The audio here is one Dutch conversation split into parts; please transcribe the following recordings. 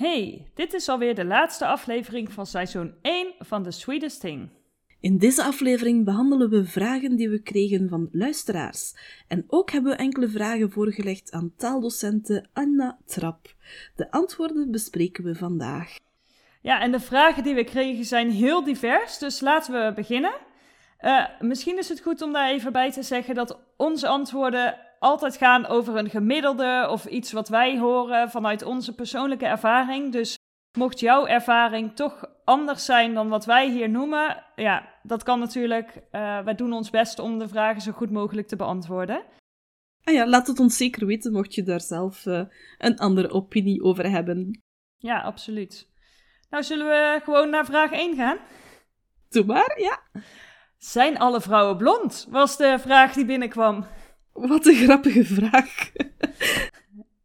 Hey, dit is alweer de laatste aflevering van seizoen 1 van The Sweetest Thing. In deze aflevering behandelen we vragen die we kregen van luisteraars. En ook hebben we enkele vragen voorgelegd aan taaldocente Anna Trap. De antwoorden bespreken we vandaag. Ja, en de vragen die we kregen zijn heel divers, dus laten we beginnen. Uh, misschien is het goed om daar even bij te zeggen dat onze antwoorden altijd gaan over een gemiddelde of iets wat wij horen vanuit onze persoonlijke ervaring. Dus mocht jouw ervaring toch anders zijn dan wat wij hier noemen, ja, dat kan natuurlijk. Uh, wij doen ons best om de vragen zo goed mogelijk te beantwoorden. Ah ja, laat het ons zeker weten mocht je daar zelf uh, een andere opinie over hebben. Ja, absoluut. Nou, zullen we gewoon naar vraag 1 gaan? Doe maar, ja. Zijn alle vrouwen blond? Was de vraag die binnenkwam. Wat een grappige vraag.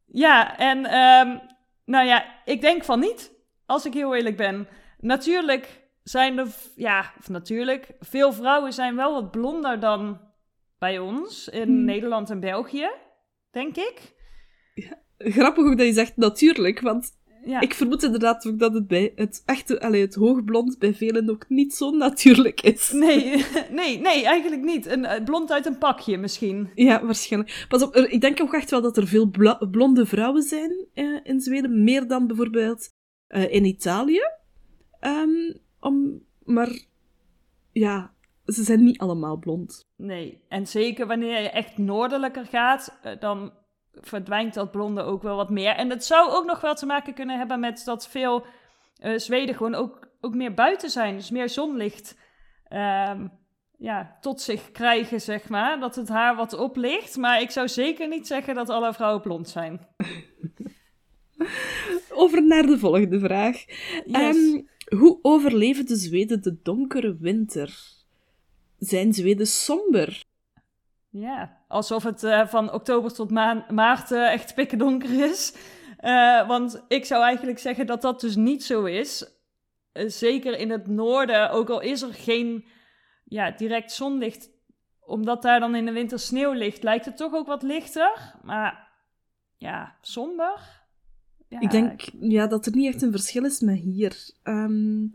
ja, en um, nou ja, ik denk van niet, als ik heel eerlijk ben. Natuurlijk zijn er, ja, of natuurlijk, veel vrouwen zijn wel wat blonder dan bij ons in hmm. Nederland en België, denk ik. Ja, grappig ook dat je zegt natuurlijk, want ja. Ik vermoed inderdaad ook dat het bij het echte, allee, het hoogblond bij velen ook niet zo natuurlijk is. Nee, nee, nee, eigenlijk niet. Een eh, blond uit een pakje misschien. Ja, waarschijnlijk. Pas op, ik denk ook echt wel dat er veel blonde vrouwen zijn uh, in Zweden, meer dan bijvoorbeeld uh, in Italië. Um, om, maar ja, ze zijn niet allemaal blond. Nee, en zeker wanneer je echt noordelijker gaat, dan verdwijnt dat blonde ook wel wat meer. En dat zou ook nog wel te maken kunnen hebben met dat veel uh, Zweden gewoon ook, ook meer buiten zijn. Dus meer zonlicht um, ja, tot zich krijgen, zeg maar. Dat het haar wat oplicht. Maar ik zou zeker niet zeggen dat alle vrouwen blond zijn. Over naar de volgende vraag. Yes. Um, hoe overleven de Zweden de donkere winter? Zijn Zweden somber? Ja, alsof het uh, van oktober tot maart uh, echt pikken donker is. Uh, want ik zou eigenlijk zeggen dat dat dus niet zo is. zeker in het noorden, ook al is er geen ja, direct zonlicht, omdat daar dan in de winter sneeuw ligt, lijkt het toch ook wat lichter. Maar ja, somber. Ja, ik denk ja, dat er niet echt een verschil is met hier. Um,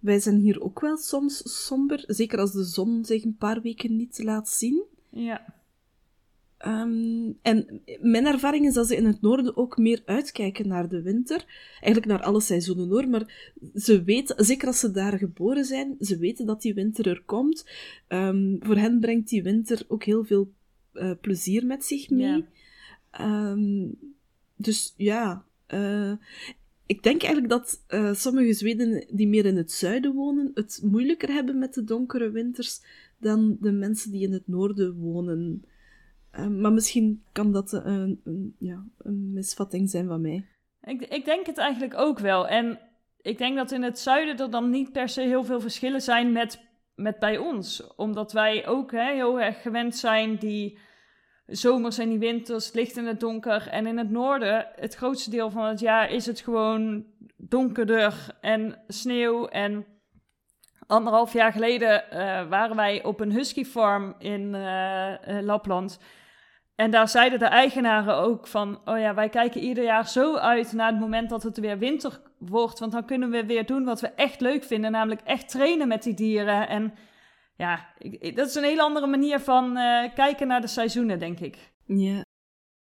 wij zijn hier ook wel soms somber, zeker als de zon zich een paar weken niet laat zien. Ja. Um, en mijn ervaring is dat ze in het noorden ook meer uitkijken naar de winter. Eigenlijk naar alle seizoenen hoor, maar ze weten, zeker als ze daar geboren zijn, ze weten dat die winter er komt. Um, voor hen brengt die winter ook heel veel uh, plezier met zich mee. Ja. Um, dus ja, uh, ik denk eigenlijk dat uh, sommige Zweden die meer in het zuiden wonen, het moeilijker hebben met de donkere winters dan de mensen die in het noorden wonen. Uh, maar misschien kan dat een, een, ja, een misvatting zijn van mij. Ik, ik denk het eigenlijk ook wel. En ik denk dat in het zuiden er dan niet per se heel veel verschillen zijn met, met bij ons. Omdat wij ook hè, heel erg gewend zijn die zomers en die winters, licht in het donker. En in het noorden, het grootste deel van het jaar, is het gewoon donkerder en sneeuw en anderhalf jaar geleden uh, waren wij op een husky farm in Lapland. En daar zeiden de eigenaren ook van, oh ja, wij kijken ieder jaar zo uit naar het moment dat het weer winter wordt. Want dan kunnen we weer doen wat we echt leuk vinden, namelijk echt trainen met die dieren. En ja, ik, dat is een hele andere manier van uh, kijken naar de seizoenen, denk ik. Ja.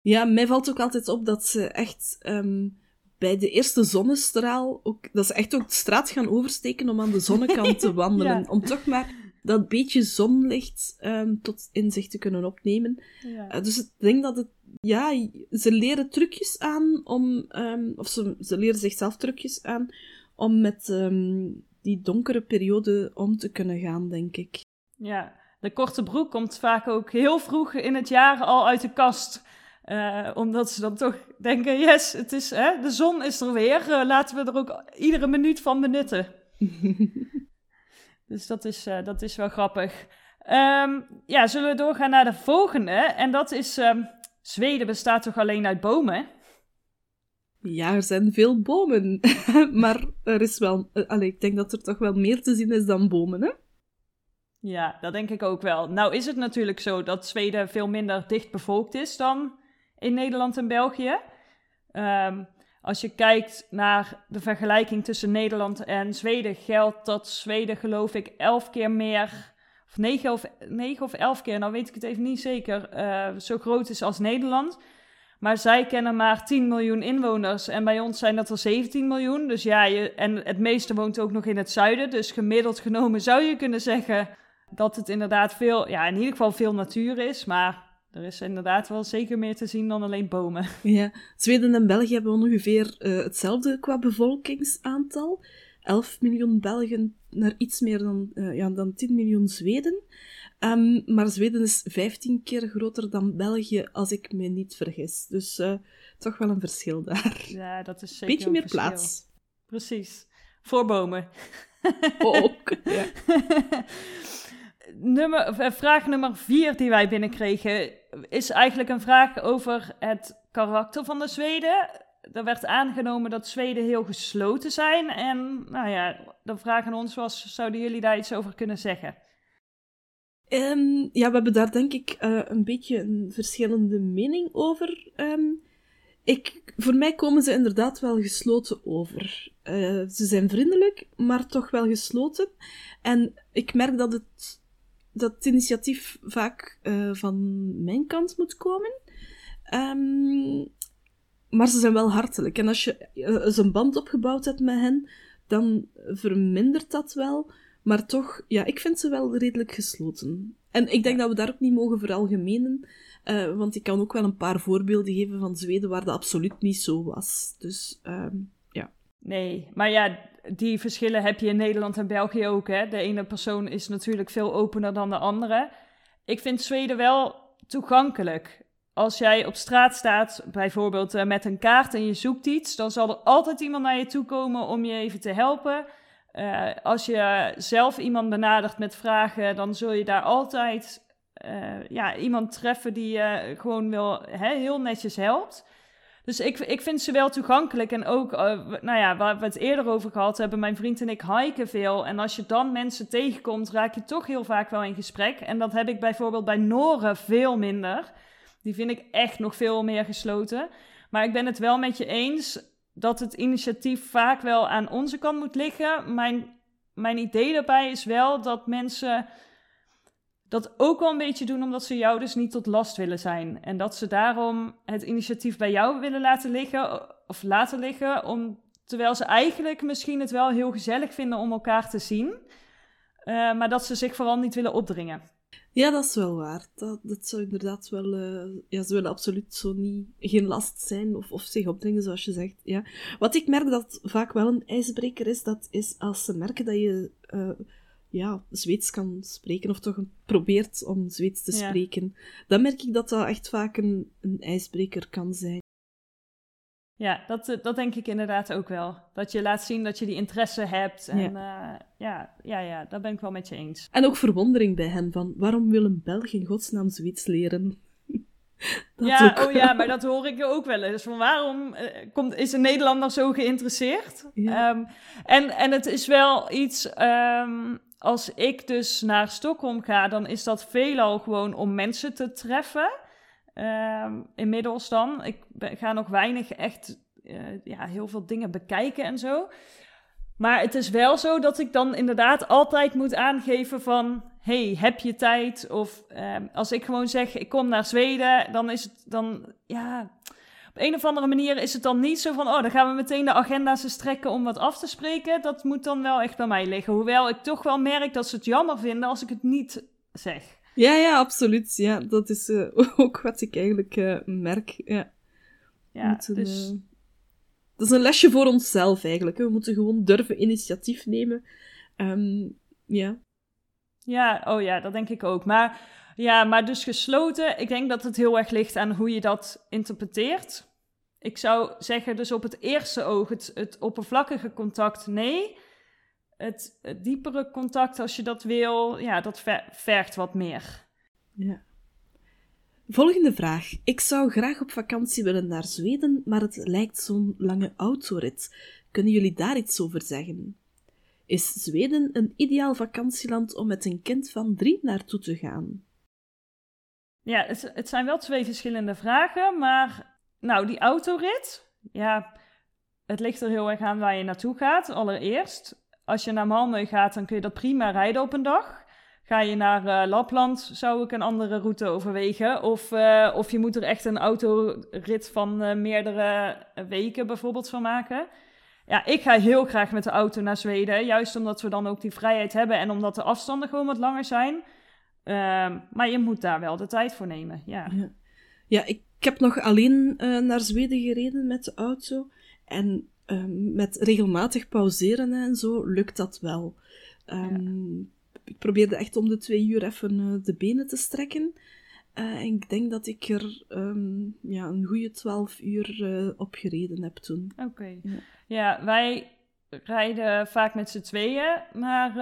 Ja, mij valt ook altijd op dat ze echt um, bij de eerste zonnestraal ook, dat ze echt ook de straat gaan oversteken om aan de zonnekant te wandelen. Om toch maar dat beetje zonlicht um, tot in zich te kunnen opnemen. Ja. Uh, dus ik denk dat het, ja, ze leren trucjes aan om, um, of ze, ze leren zichzelf trucjes aan om met um, die donkere periode om te kunnen gaan, denk ik. Ja, de korte broek komt vaak ook heel vroeg in het jaar al uit de kast. Uh, omdat ze dan toch denken, yes, het is, hè, de zon is er weer. Uh, laten we er ook iedere minuut van benutten. dus dat is, uh, dat is wel grappig. Um, ja, zullen we doorgaan naar de volgende? En dat is, um, Zweden bestaat toch alleen uit bomen? Ja, er zijn veel bomen. maar er is wel... Allee, ik denk dat er toch wel meer te zien is dan bomen, hè? Ja, dat denk ik ook wel. Nou is het natuurlijk zo dat Zweden veel minder dicht bevolkt is dan in Nederland en België. Um, als je kijkt naar de vergelijking tussen Nederland en Zweden, geldt dat Zweden geloof ik elf keer meer, of negen of, negen of elf keer, nou weet ik het even niet zeker, uh, zo groot is als Nederland. Maar zij kennen maar 10 miljoen inwoners en bij ons zijn dat er 17 miljoen. Dus ja, je, en het meeste woont ook nog in het zuiden. Dus gemiddeld genomen zou je kunnen zeggen dat het inderdaad veel, ja, in ieder geval veel natuur is. Maar er is inderdaad wel zeker meer te zien dan alleen bomen. Ja, Zweden en België hebben ongeveer uh, hetzelfde qua bevolkingsaantal. 11 miljoen Belgen naar iets meer dan, uh, ja, dan 10 miljoen Zweden. Um, maar Zweden is 15 keer groter dan België, als ik me niet vergis. Dus uh, toch wel een verschil daar. Ja, dat is zeker Beetje meer plaats. Precies. Voor bomen. Ook, ja. nummer, eh, vraag nummer vier die wij binnenkregen is eigenlijk een vraag over het karakter van de Zweden. Er werd aangenomen dat Zweden heel gesloten zijn. En nou ja, de vraag aan ons was, zouden jullie daar iets over kunnen zeggen? Um, ja, we hebben daar denk ik uh, een beetje een verschillende mening over. Um, ik, voor mij komen ze inderdaad wel gesloten over. Uh, ze zijn vriendelijk, maar toch wel gesloten. En ik merk dat het dat het initiatief vaak uh, van mijn kant moet komen. Um, maar ze zijn wel hartelijk. En als je uh, een band opgebouwd hebt met hen, dan vermindert dat wel. Maar toch, ja, ik vind ze wel redelijk gesloten. En ik denk dat we daar ook niet mogen veralgemenen. Uh, want ik kan ook wel een paar voorbeelden geven van Zweden waar dat absoluut niet zo was. Dus, um, ja. Nee, maar ja, die verschillen heb je in Nederland en België ook. Hè? De ene persoon is natuurlijk veel opener dan de andere. Ik vind Zweden wel toegankelijk. Als jij op straat staat, bijvoorbeeld uh, met een kaart en je zoekt iets, dan zal er altijd iemand naar je toe komen om je even te helpen. Uh, als je zelf iemand benadert met vragen, dan zul je daar altijd uh, ja, iemand treffen die je gewoon wil, hè, heel netjes helpt. Dus ik, ik vind ze wel toegankelijk. En ook, uh, nou ja, waar we het eerder over gehad hebben, mijn vriend en ik hiken veel. En als je dan mensen tegenkomt, raak je toch heel vaak wel in gesprek. En dat heb ik bijvoorbeeld bij Noren veel minder. Die vind ik echt nog veel meer gesloten. Maar ik ben het wel met je eens dat het initiatief vaak wel aan onze kant moet liggen. Mijn, mijn idee daarbij is wel dat mensen dat ook wel een beetje doen omdat ze jou dus niet tot last willen zijn. En dat ze daarom het initiatief bij jou willen laten liggen, of laten liggen, om, terwijl ze eigenlijk misschien het wel heel gezellig vinden om elkaar te zien, uh, maar dat ze zich vooral niet willen opdringen. Ja, dat is wel waar. Dat, dat zou inderdaad wel... Uh, ja, ze willen absoluut zo niet... Geen last zijn of, of zich opdringen, zoals je zegt. Ja. Wat ik merk dat vaak wel een ijsbreker is, dat is als ze merken dat je... Uh, ja, Zweeds kan spreken, of toch probeert om Zweeds te spreken, dan merk ik dat dat echt vaak een, een ijsbreker kan zijn. Ja, dat, dat denk ik inderdaad ook wel. Dat je laat zien dat je die interesse hebt. En ja, uh, ja, ja, ja, dat ben ik wel met je eens. En ook verwondering bij hen van, waarom wil een Belg in godsnaam Zweeds leren? ja, oh ja, maar dat hoor ik ook wel eens. Van waarom uh, komt, is een Nederlander zo geïnteresseerd? Ja. Um, en, en het is wel iets... Um, als ik dus naar Stockholm ga, dan is dat veelal gewoon om mensen te treffen. Uh, inmiddels dan. Ik ga nog weinig echt uh, ja, heel veel dingen bekijken en zo. Maar het is wel zo dat ik dan inderdaad altijd moet aangeven van... hey, heb je tijd? Of uh, als ik gewoon zeg, ik kom naar Zweden, dan is het dan... Ja, een of andere manier is het dan niet zo van, oh, dan gaan we meteen de agenda's strekken om wat af te spreken. Dat moet dan wel echt bij mij liggen. Hoewel ik toch wel merk dat ze het jammer vinden als ik het niet zeg. Ja, ja, absoluut. Ja, dat is uh, ook wat ik eigenlijk uh, merk. Ja, ja moeten, dus... Uh, dat is een lesje voor onszelf eigenlijk. Hè. We moeten gewoon durven initiatief nemen. Um, ja. Ja, oh ja, dat denk ik ook. Maar Ja, maar dus gesloten, ik denk dat het heel erg ligt aan hoe je dat interpreteert. Ik zou zeggen, dus op het eerste oog, het, het oppervlakkige contact, nee. Het, het, diepere contact, als je dat wil, ja, dat vergt wat meer. Ja. Volgende vraag. Ik zou graag op vakantie willen naar Zweden, maar het lijkt zo'n lange autorit. Kunnen jullie daar iets over zeggen? Is Zweden een ideaal vakantieland om met een kind van drie naartoe te gaan? Ja, het, het zijn wel twee verschillende vragen, maar nou, die autorit, ja, het ligt er heel erg aan waar je naartoe gaat. Allereerst, als je naar Malmö gaat, dan kun je dat prima rijden op een dag. Ga je naar uh, Lapland, zou ik een andere route overwegen. Of, uh, of je moet er echt een autorit van uh, meerdere weken bijvoorbeeld van maken. Ja, ik ga heel graag met de auto naar Zweden. Juist omdat we dan ook die vrijheid hebben en omdat de afstanden gewoon wat langer zijn. Ehm, maar je moet daar wel de tijd voor nemen. Ja, ja ik heb nog alleen naar Zweden gereden met de auto. En um, met regelmatig pauzeren en zo lukt dat wel. Um, ja ik probeerde echt om de twee uur even uh, de benen te strekken. Uh, en ik denk dat ik er um, ja, een goede twaalf uur op gereden heb toen. Oké. Ja. ja. wij rijden vaak met z'n tweeën naar,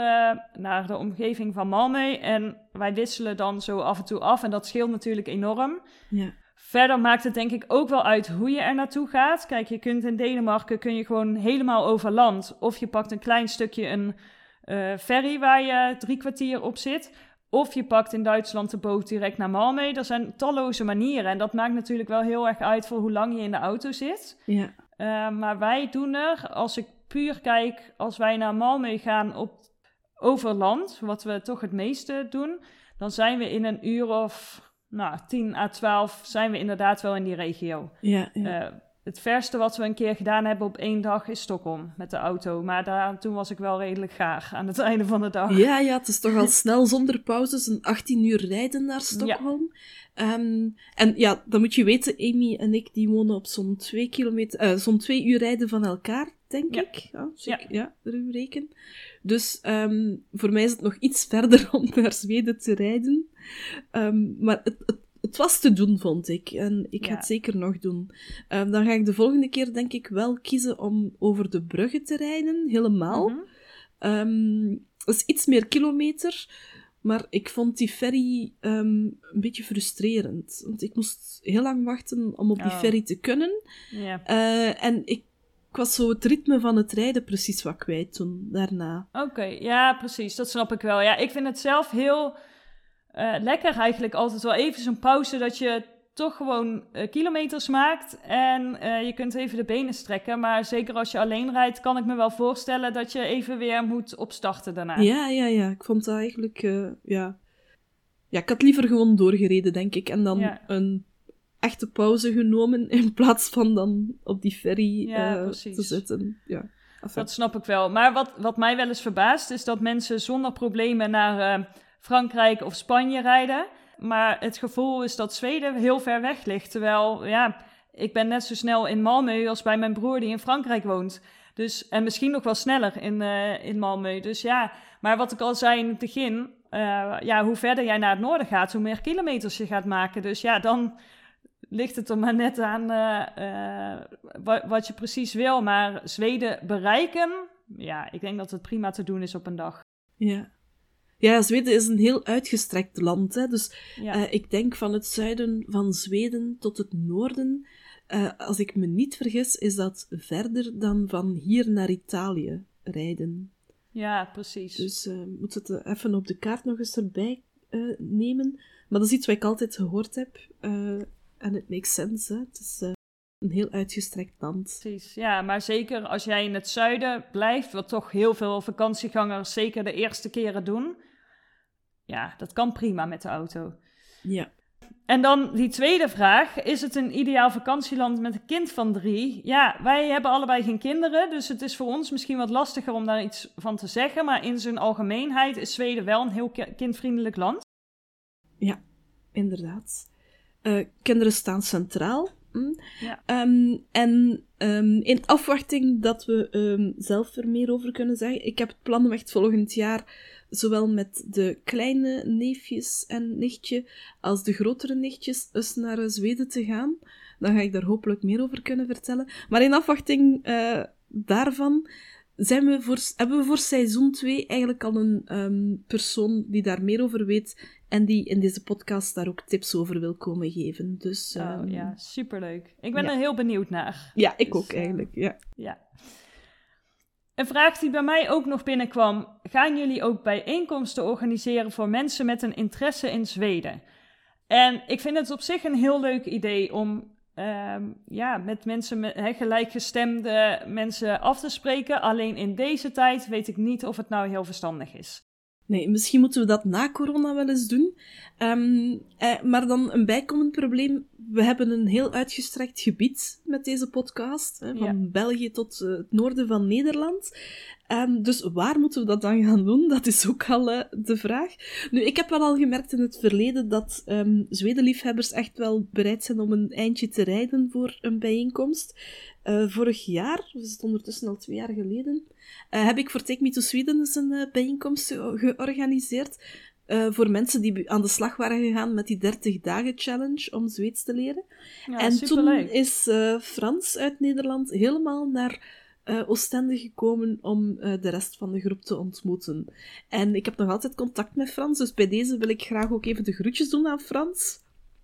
naar de omgeving van Malmö. En wij wisselen dan zo af en toe af. En dat scheelt natuurlijk enorm. Ja. Verder maakt het denk ik ook wel uit hoe je er naartoe gaat. Kijk, je kunt in Denemarken kun je gewoon helemaal over land. Of je pakt een klein stukje een uh, ferry waar je drie kwartier op zit. Of je pakt in Duitsland de boot direct naar Malmö. Er zijn talloze manieren. En dat maakt natuurlijk wel heel erg uit voor hoe lang je in de auto zit. Ja. Uh, maar wij doen er, als ik puur kijk, als wij naar Malmö gaan op overland, wat we toch het meeste doen, dan zijn we in een uur of nou, 10 à 12 zijn we inderdaad wel in die regio. Ja, ja. Uh, het verste wat we een keer gedaan hebben op één dag is Stockholm met de auto. Maar daar, toen was ik wel redelijk gaar aan het einde van de dag. Ja, ja, het is toch al snel zonder pauzes een 18 uur rijden naar Stockholm. Ja. Um, en ja, dan moet je weten, Amy en ik die wonen op zo'n twee, kilometer, uh, zo'n twee uur rijden van elkaar, denk ja. ik. Ja, ja. ja, reken. Dus um, voor mij is het nog iets verder om naar Zweden te rijden. Um, maar het, het het was te doen, vond ik. En ik ga het zeker nog doen. Um, dan ga ik de volgende keer, denk ik, wel kiezen om over de bruggen te rijden, helemaal. Mm -hmm. dat is iets meer kilometer, maar ik vond die ferry um, een beetje frustrerend. Want ik moest heel lang wachten om op die oh. ferry te kunnen. Yeah. Uh, en ik ik was zo het ritme van het rijden precies wat kwijt toen, daarna. Oké, okay, ja, precies. Dat snap ik wel. Ja, ik vind het zelf heel uh, lekker eigenlijk altijd wel even zo'n pauze dat je toch gewoon uh, kilometers maakt en uh, je kunt even de benen strekken. Maar zeker als je alleen rijdt, kan ik me wel voorstellen dat je even weer moet opstarten daarna. Ja, ja, ja. Ik vond dat eigenlijk, ja... Ja, ik had liever gewoon doorgereden, denk ik. En dan ja. een echte pauze genomen in plaats van dan op die ferry ja, te zitten. Ja. Enfin. Dat snap ik wel. Maar wat, wat mij wel eens verbaast, is dat mensen zonder problemen naar Frankrijk of Spanje rijden. Maar het gevoel is dat Zweden heel ver weg ligt. Terwijl, ja, ik ben net zo snel in Malmö als bij mijn broer die in Frankrijk woont. Dus, en misschien nog wel sneller in, uh, in Malmö. Dus ja, maar wat ik al zei in het begin, uh, ja, hoe verder jij naar het noorden gaat, hoe meer kilometers je gaat maken. Dus ja, dan ligt het er maar net aan uh, wat, wat je precies wil. Maar Zweden bereiken, ja, ik denk dat het prima te doen is op een dag. Ja. Ja, Zweden is een heel uitgestrekt land. Hè? Dus ja. uh, ik denk van het zuiden van Zweden tot het noorden. Uh, als ik me niet vergis, is dat verder dan van hier naar Italië rijden. Ja, precies. Dus uh, moet het even op de kaart nog eens erbij nemen. Maar dat is iets wat ik altijd gehoord heb. En het makes sense. Hè? Het is een heel uitgestrekt land. Precies, ja, maar zeker als jij in het zuiden blijft, wat toch heel veel vakantiegangers zeker de eerste keren doen, ja, dat kan prima met de auto. Ja. En dan die tweede vraag. Is het een ideaal vakantieland met een kind van drie? Ja, wij hebben allebei geen kinderen, dus het is voor ons misschien wat lastiger om daar iets van te zeggen. Maar in zijn algemeenheid is Zweden wel een heel kindvriendelijk land. Ja, inderdaad. Uh, kinderen staan centraal. Hm? Ja. Ehm, en ehm, in afwachting dat we ehm, zelf er meer over kunnen zeggen, ik heb het plan om echt volgend jaar zowel met de kleine neefjes en nichtje als de grotere nichtjes eens naar eh, Zweden te gaan. Dan ga ik daar hopelijk meer over kunnen vertellen. Maar in afwachting eh, daarvan zijn we voor, hebben we voor seizoen 2 eigenlijk al een persoon die daar meer over weet en die in deze podcast daar ook tips over wil komen geven. Dus, Oh, ehm, ja, superleuk. Ik ben ja. er heel benieuwd naar. ja, ik Dus, ook eh, eigenlijk. Ja. Ja. Een vraag die bij mij ook nog binnenkwam. Gaan jullie ook bijeenkomsten organiseren voor mensen met een interesse in Zweden? En ik vind het op zich een heel leuk idee om ehm, ja, met mensen, met, gelijkgestemde mensen af te spreken. Alleen in deze tijd weet ik niet of het nou heel verstandig is. Nee, misschien moeten we dat na corona wel eens doen. Ehm, eh, maar dan een bijkomend probleem. We hebben een heel uitgestrekt gebied met deze podcast. Hè, van Ja. België tot eh, het noorden van Nederland. Ehm, dus waar moeten we dat dan gaan doen? Dat is ook al eh, de vraag. Nu, ik heb wel al gemerkt in het verleden dat ehm Zwedenliefhebbers echt wel bereid zijn om een eindje te rijden voor een bijeenkomst. Eh, vorig jaar, dus het ondertussen al twee jaar geleden, eh, heb ik voor Take Me to Sweden eens een eh, bijeenkomst ge- georganiseerd. voor mensen die aan de slag waren gegaan met die 30 dagen challenge om Zweeds te leren. Ja, en toen is Frans uit Nederland helemaal naar Oostende gekomen om de rest van de groep te ontmoeten. En ik heb nog altijd contact met Frans, dus bij deze wil ik graag ook even de groetjes doen aan Frans.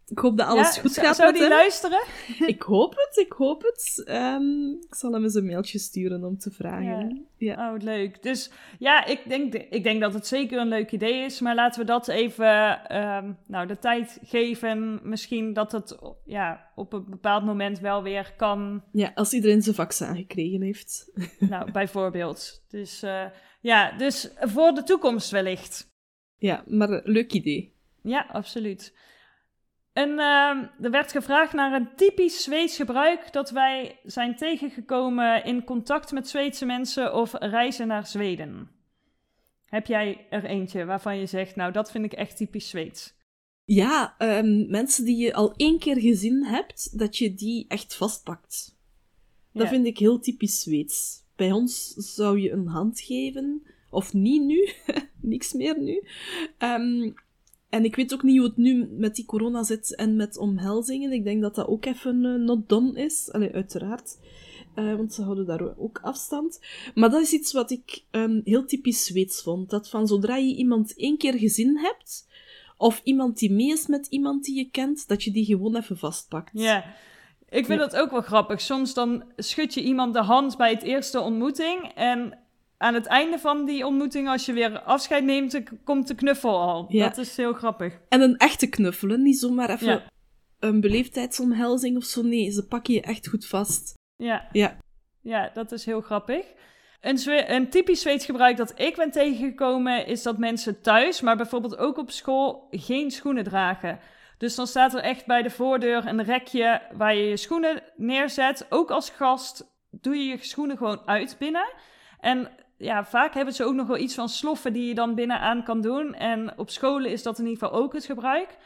Ik hoop dat alles Ja, goed gaat Zou met die hem. luisteren? Ik hoop het, ik hoop het. Ehm, ik zal hem eens een mailtje sturen om te vragen. Ja. Oh, leuk. Dus ja, ik denk, ik denk dat het zeker een leuk idee is. Maar laten we dat even ehm, nou, de tijd geven. Misschien dat het ja, op een bepaald moment wel weer kan. Ja, als iedereen zijn vaccin gekregen heeft. nou, bijvoorbeeld. Dus eh, ja, dus voor de toekomst wellicht. Ja, maar een leuk idee. Ja, absoluut. En ehm, er werd gevraagd naar een typisch Zweeds gebruik dat wij zijn tegengekomen in contact met Zweedse mensen of reizen naar Zweden. Heb jij er eentje waarvan je zegt, nou dat vind ik echt typisch Zweeds? Ja, ehm, mensen die je al één keer gezien hebt, dat je die echt vastpakt. Dat Ja. vind ik heel typisch Zweeds. Bij ons zou je een hand geven, of niet nu, niks meer nu. Ehm, en ik weet ook niet hoe het nu met die corona zit en met omhelzingen. Ik denk dat dat ook even eh, not done is. Allee, uiteraard. Eh, want ze houden daar ook afstand. Maar dat is iets wat ik ehm, heel typisch Zweeds vond. Dat van zodra je iemand één keer gezien hebt, of iemand die mee is met iemand die je kent, dat je die gewoon even vastpakt. Ja, ik vind Ja. dat ook wel grappig. Soms dan schud je iemand de hand bij het eerste ontmoeting en aan het einde van die ontmoeting, als je weer afscheid neemt, komt de knuffel al. Ja. Dat is heel grappig. En een echte knuffelen, niet zomaar even Ja. een beleefdheidsomhelzing of zo. Nee, ze pakken je echt goed vast. Ja. Ja. Ja, dat is heel grappig. Een, Zwe- een typisch Zweeds gebruik dat ik ben tegengekomen is dat mensen thuis, maar bijvoorbeeld ook op school, geen schoenen dragen. Dus dan staat er echt bij de voordeur een rekje waar je je schoenen neerzet. Ook als gast doe je je schoenen gewoon uit binnen. En ja, vaak hebben ze ook nog wel iets van sloffen die je dan binnen aan kan doen. En op scholen is dat in ieder geval ook het gebruik.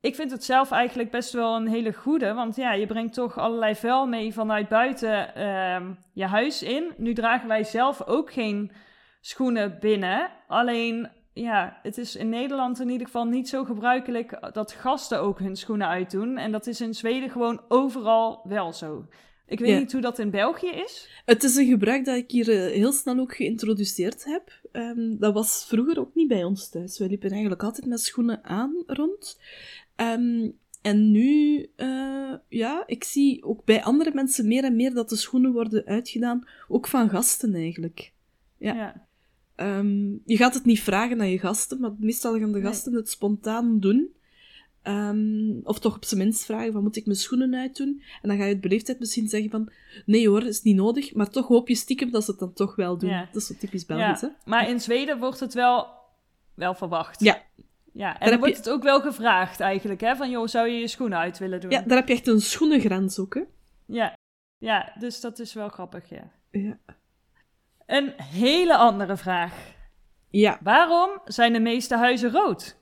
Ik vind het zelf eigenlijk best wel een hele goede, want ja, je brengt toch allerlei vuil mee vanuit buiten ehm, je huis in. Nu dragen wij zelf ook geen schoenen binnen. Alleen, ja, het is in Nederland in ieder geval niet zo gebruikelijk dat gasten ook hun schoenen uitdoen. En dat is in Zweden gewoon overal wel zo. Ik weet Ja. niet hoe dat in België is. Het is een gebruik dat ik hier eh, heel snel ook geïntroduceerd heb. Ehm, dat was vroeger ook niet bij ons thuis. Wij liepen eigenlijk altijd met schoenen aan rond. Ehm, en nu, eh, ja, ik zie ook bij andere mensen meer en meer dat de schoenen worden uitgedaan, ook van gasten eigenlijk. Ja. ja. Ehm, je gaat het niet vragen aan je gasten, maar meestal gaan de Nee. gasten het spontaan doen. Ehm, of toch op zijn minst vragen van, moet ik mijn schoenen uitdoen? En dan ga je het beleefdheid misschien zeggen van, nee hoor, is niet nodig. Maar toch hoop je stiekem dat ze het dan toch wel doen. Ja. Dat is zo typisch Belgisch, hè? Ja, maar in Zweden wordt het wel, wel verwacht. Ja. Ja, en dan wordt je- het ook wel gevraagd eigenlijk, hè? Van, joh, zou je je schoenen uit willen doen? Ja, daar heb je echt een schoenengrens ook, hè? ja. Ja, dus dat is wel grappig, ja. Ja. Een hele andere vraag. Ja, Waarom zijn de meeste huizen rood?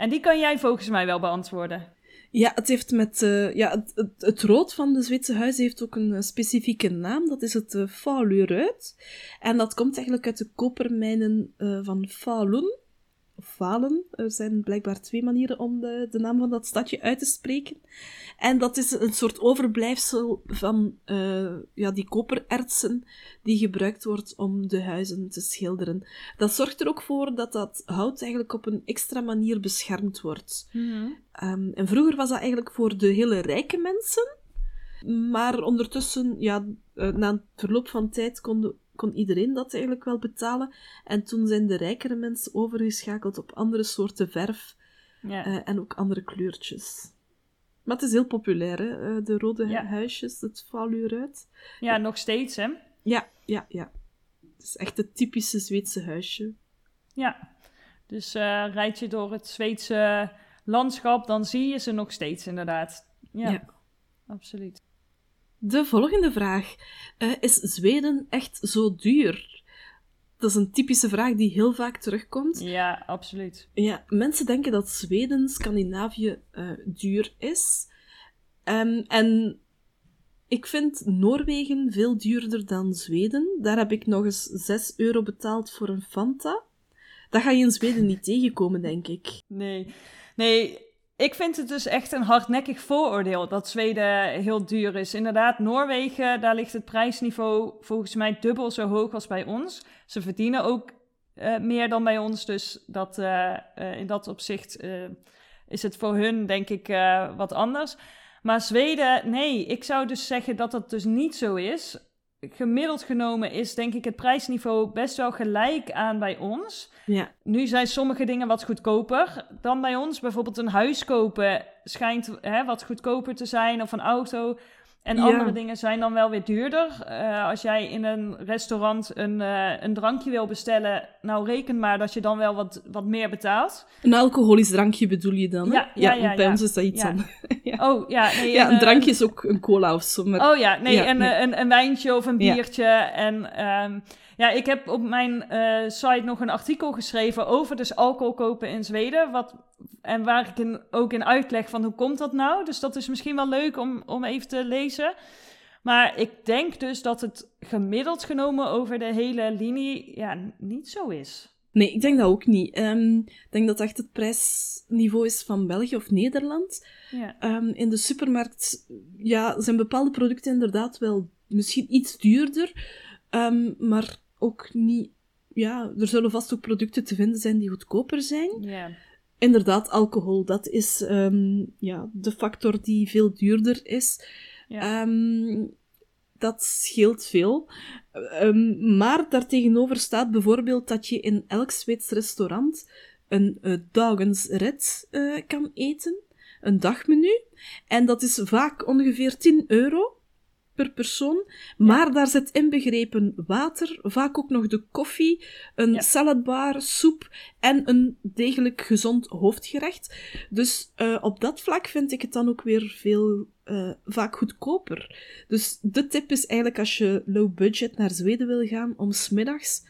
En die kan jij volgens mij wel beantwoorden. Ja, het heeft met... eh, ja, het, het, rood van de Zweedse huizen heeft ook een eh, specifieke naam. Dat is het uh, Faluruit. En dat komt eigenlijk uit de kopermijnen eh, van Falun. Of Falen. Er zijn blijkbaar twee manieren om de, de naam van dat stadje uit te spreken. En dat is een soort overblijfsel van eh, ja, die koperertsen die gebruikt wordt om de huizen te schilderen. Dat zorgt er ook voor dat dat hout eigenlijk op een extra manier beschermd wordt. Um, en vroeger was dat eigenlijk voor de hele rijke mensen. Maar ondertussen, ja, uh, na het verloop van tijd kon, kon iedereen dat eigenlijk wel betalen. En toen zijn de rijkere mensen overgeschakeld op andere soorten verf Ja. uh, en ook andere kleurtjes. Maar het is heel populair, hè? Uh, de rode Ja. huisjes, het valuuruit. ja, nog steeds, hè? Ja, ja, ja. Het is echt het typische Zweedse huisje. Ja. Dus eh rijd je door het Zweedse landschap, dan zie je ze nog steeds, inderdaad. Ja, Ja. absoluut. De volgende vraag. Uh, is Zweden echt zo duur? Dat is een typische vraag die heel vaak terugkomt. Ja, absoluut. Ja, mensen denken dat Zweden, Scandinavië, uh, duur is. Um, en ik vind Noorwegen veel duurder dan Zweden. Daar heb ik nog eens 6 euro betaald voor een Fanta. Dat ga je in Zweden niet tegenkomen, denk ik. Nee, nee. Ik vind het dus echt een hardnekkig vooroordeel dat Zweden heel duur is. Inderdaad, Noorwegen, daar ligt het prijsniveau volgens mij dubbel zo hoog als bij ons. Ze verdienen ook uh, meer dan bij ons, dus dat, uh, uh, in dat opzicht is het voor hun denk ik wat anders. Maar Zweden, nee, ik zou dus zeggen dat dat dus niet zo is. Gemiddeld genomen is denk ik het prijsniveau best wel gelijk aan bij ons. Ja. Nu zijn sommige dingen wat goedkoper dan bij ons. Bijvoorbeeld een huis kopen schijnt hè, wat goedkoper te zijn of een auto. En Ja. andere dingen zijn dan wel weer duurder. Eh, als jij in een restaurant een, eh, een drankje wil bestellen, nou reken maar dat je dan wel wat, wat meer betaalt. Een alcoholisch drankje bedoel je dan? hè? Ja, ja, ja, want bij ja. ons is dat iets Ja. anders. Oh ja, nee, Ja, en, een eh, drankje is ook een cola of zo. Maar... Oh ja, nee, Ja, en, nee. Een, een wijntje of een Ja. biertje. En ehm, ja, ik heb op mijn eh, site nog een artikel geschreven over dus alcohol kopen in Zweden. Wat, en waar ik in, ook in uitleg van hoe komt dat nou. Dus dat is misschien wel leuk om, om even te lezen. Maar ik denk dus dat het gemiddeld genomen over de hele linie ja, niet zo is. Nee, ik denk dat ook niet. Ehm, ik denk dat het echt het prijsniveau is van België of Nederland. Ja, Ehm, in de supermarkt ja, zijn bepaalde producten inderdaad wel misschien iets duurder, ehm, maar ook niet. Ja, er zullen vast ook producten te vinden zijn die goedkoper zijn. ja. Inderdaad, alcohol, dat is ehm, ja, de factor die veel duurder is. ja. Ehm, dat scheelt veel. Ehm, maar daartegenover staat bijvoorbeeld dat je in elk Zweeds restaurant een uh, dagensret uh, kan eten. Een dagmenu. En dat is vaak ongeveer 10 euro per persoon. Maar daar zit inbegrepen water, vaak ook nog de koffie, een Ja. saladbar, soep en een degelijk gezond hoofdgerecht. Dus uh, op dat vlak vind ik het dan ook weer veel uh, vaak goedkoper. Dus de tip is eigenlijk als je low budget naar Zweden wil gaan, om smiddags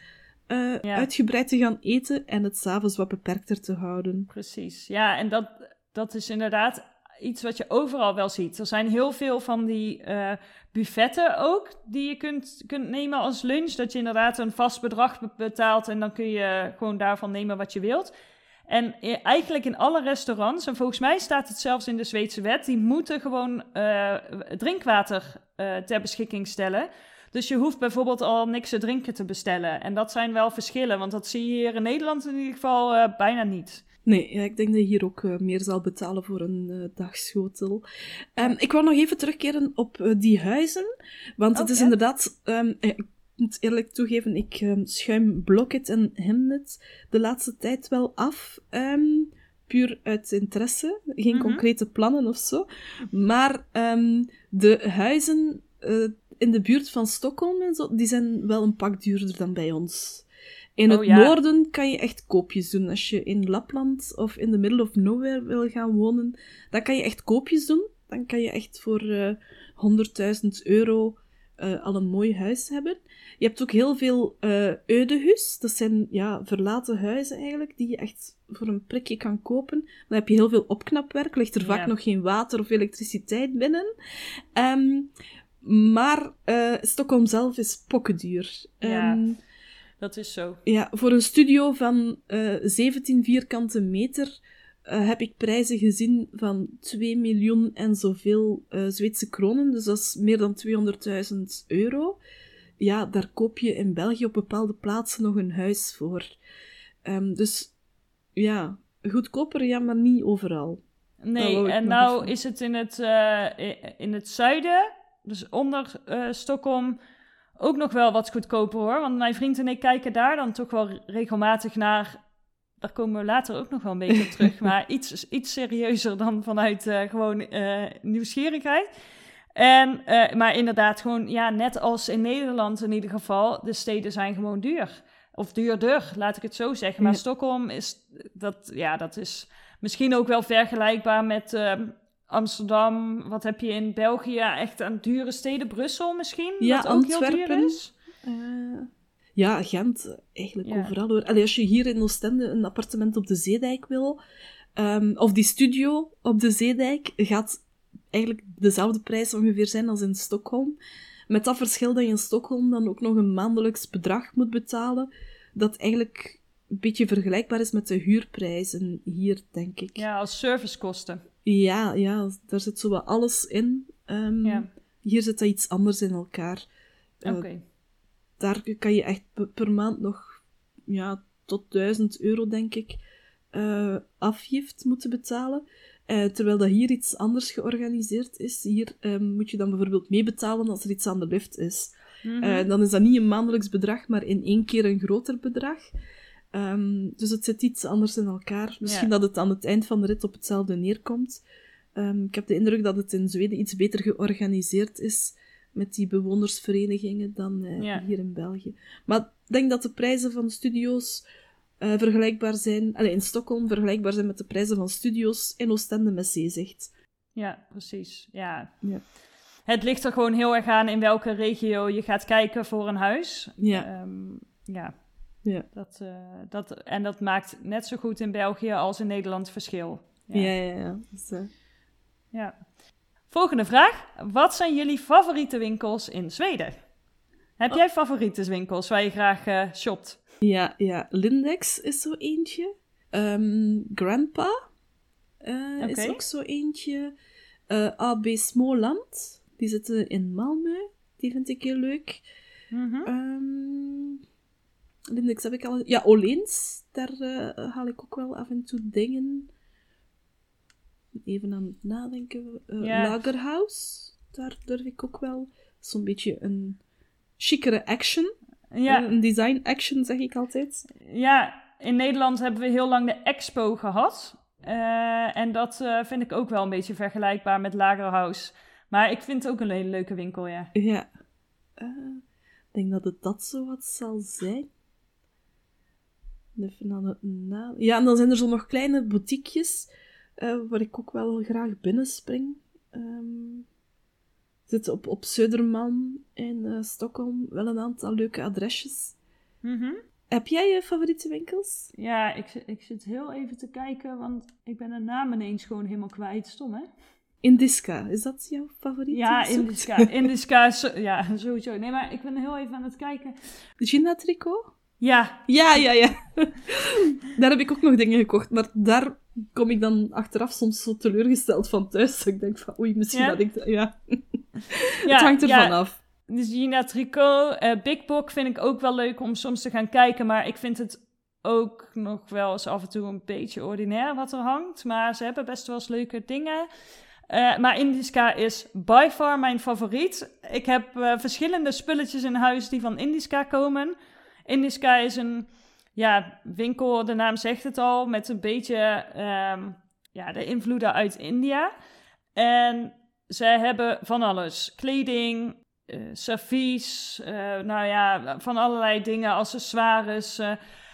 uh, Ja. uitgebreid te gaan eten en het s'avonds wat beperkter te houden. Precies, ja, en dat, dat is inderdaad iets wat je overal wel ziet. Er zijn heel veel van die uh, buffetten ook, die je kunt, kunt nemen als lunch. Dat je inderdaad een vast bedrag be- betaalt en dan kun je gewoon daarvan nemen wat je wilt. En i- eigenlijk in alle restaurants, en volgens mij staat het zelfs in de Zweedse wet, die moeten gewoon uh, drinkwater ter beschikking stellen. Dus je hoeft bijvoorbeeld al niks te drinken te bestellen. En dat zijn wel verschillen, want dat zie je hier in Nederland in ieder geval bijna niet. Nee, ja, ik denk dat je hier ook uh, meer zal betalen voor een uh, dagschotel. Um, ik wil nog even terugkeren op uh, die huizen. Want Oh, het is ja? inderdaad... Um, ik moet eerlijk toegeven, ik um, schuim Blocket en Hemnet de laatste tijd wel af. Puur uit interesse. Geen Mhm. mm -hmm. concrete plannen of zo. Maar de huizen in de buurt van Stockholm en zo, die zijn wel een pak duurder dan bij ons. In Oh, het ja. noorden kan je echt koopjes doen. Als je in Lapland of in the middle of nowhere wil gaan wonen, dan kan je echt koopjes doen. Dan kan je echt voor uh, 100.000 euro eh, al een mooi huis hebben. Je hebt ook heel veel uh, eudehus. Dat zijn ja, verlaten huizen eigenlijk, die je echt voor een prikje kan kopen. Dan heb je heel veel opknapwerk. Ligt er vaak nog geen water of elektriciteit binnen. Um, maar uh, Stockholm zelf is pokkenduur. Ja, um, dat is zo. Ja, voor een studio van 17 vierkante meter uh, heb ik prijzen gezien van 2 miljoen en zoveel uh, Zweedse kronen. Dus dat is meer dan 200.000 euro. Ja, daar koop je in België op bepaalde plaatsen nog een huis voor. Um, dus ja, goedkoper, ja, maar niet overal. Nee, en nou is het in het, in het zuiden, dus onder Stockholm, ook nog wel wat goedkoper hoor. Want mijn vriend en ik kijken daar dan toch wel regelmatig naar daar komen we later ook nog wel een beetje op terug. Maar iets, iets serieuzer dan vanuit uh, gewoon uh, nieuwsgierigheid. En, uh, maar inderdaad, gewoon, ja, net als in Nederland in ieder geval, de steden zijn gewoon duur. Of duurder, laat ik het zo zeggen. Maar Stockholm is, dat, ja, dat is misschien ook wel vergelijkbaar met Amsterdam. Wat heb je in België? Echt aan dure steden. Brussel misschien? Ja, ook Antwerpen. heel duur is. Ja, Gent, eigenlijk overal hoor. Allee, als je hier in Oostende een appartement op de Zeedijk wil, um, of die studio op de Zeedijk, gaat eigenlijk dezelfde prijs ongeveer zijn als in Stockholm. Met dat verschil dat je in Stockholm dan ook nog een maandelijks bedrag moet betalen, dat eigenlijk een beetje vergelijkbaar is met de huurprijzen hier, denk ik. Ja, als servicekosten. Ja, ja, daar zit zo wat alles in. Um, ja. Hier zit dat iets anders in elkaar. Eh, Oké daar kan je echt per maand nog ja, tot 1000 euro, denk ik, uh, afgift moeten betalen. Uh, terwijl dat hier iets anders georganiseerd is. Hier um, moet je dan bijvoorbeeld meebetalen als er iets aan de lift is. Mm -hmm. uh, dan is dat niet een maandelijks bedrag, maar in één keer een groter bedrag. Um, dus het zit iets anders in elkaar. Misschien ja. dat het aan het eind van de rit op hetzelfde neerkomt. Um, ik heb de indruk dat het in Zweden iets beter georganiseerd is met die bewonersverenigingen dan uh, hier in België. Maar ik denk dat de prijzen van studio's uh, vergelijkbaar zijn, allez, in Stockholm vergelijkbaar zijn met de prijzen van studio's in Oostende met zeezicht. Ja, precies. Ja. ja. Het ligt er gewoon heel erg aan in welke regio je gaat kijken voor een huis. Ja. Um, ja. Ja. Dat, uh, dat, en dat maakt net zo goed in België als in Nederland verschil. Ja, ja, ja. ja. Dus, ja. Volgende vraag. Wat zijn jullie favoriete winkels in Zweden? Heb jij favoriete winkels waar je graag uh, shopt? Ja, ja, Lindex is zo eentje. Um, Grandpa is ook zo eentje. Eh, AB Smoland, die zitten in Malmö. Die vind ik heel leuk. Mm -hmm. um, Lindex heb ik al... Ja, Oleens, daar haal ik ook wel af en toe dingen even aan het nadenken. Uh, daar durf ik ook wel. Zo'n beetje een chicere action. Ja. een design action, zeg ik altijd. Ja, in Nederland hebben we heel lang de Expo gehad. Uh, en dat uh, vind ik ook wel een beetje vergelijkbaar met Lagerhouse. Maar ik vind het ook een hele leuke winkel, ja. Ja. ik denk dat het dat zo wat zal zijn. Even aan het na... Ja, en dan zijn er zo nog kleine boutiquejes uh, waar ik ook wel graag binnenspring. Um, zit op, op Söderman in uh, Stockholm wel een aantal leuke adresjes. Mm -hmm. Heb jij je favoriete winkels? Ja, ik, ik zit heel even te kijken, want ik ben de naam ineens gewoon helemaal kwijt. Stom, hè? Indiska, is dat jouw favoriete? Ja, Indiska. Indiska, ja, sowieso. Nee, maar ik ben heel even aan het kijken. Gina Tricot? Ja. Ja, ja, ja. daar heb ik ook nog dingen gekocht, maar daar kom ik dan achteraf soms zo teleurgesteld van thuis. Dat ik denk van, oei, misschien ja? dat ik... Ja. ja het hangt ervan ja. af. Dus Gina Tricot, uh, Big Book vind ik ook wel leuk om soms te gaan kijken. Maar ik vind het ook nog wel eens af en toe een beetje ordinair wat er hangt. Maar ze hebben best wel eens leuke dingen. Uh, maar Indiska is by far mijn favoriet. Ik heb uh, verschillende spulletjes in huis die van Indiska komen. Indiska is een ja, winkel, de naam zegt het al, met een beetje um, ja, de invloeden uit India. En zij hebben van alles. Kleding, uh, nou ja, van allerlei dingen, accessoires. Uh,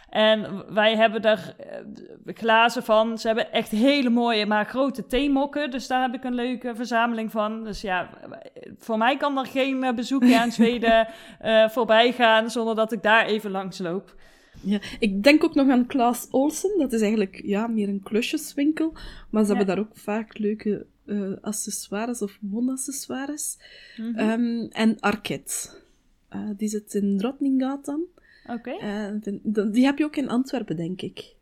En wij hebben daar uh, glazen van. Ze hebben echt hele mooie, maar grote theemokken. Dus daar heb ik een leuke verzameling van. Dus ja, voor mij kan er geen bezoekje aan Zweden uh, voorbij gaan zonder dat ik daar even langs loop. Ja, ik denk ook nog aan Klaas Olsen. Dat is eigenlijk ja, meer een klusjeswinkel. Maar ze hebben daar ook vaak leuke uh, accessoires of wonaccessoires. Mm -hmm. um, en Arket. Uh, die zit in Drottninggatan. Oké. Okay. Uh, die heb je ook in Antwerpen, denk ik.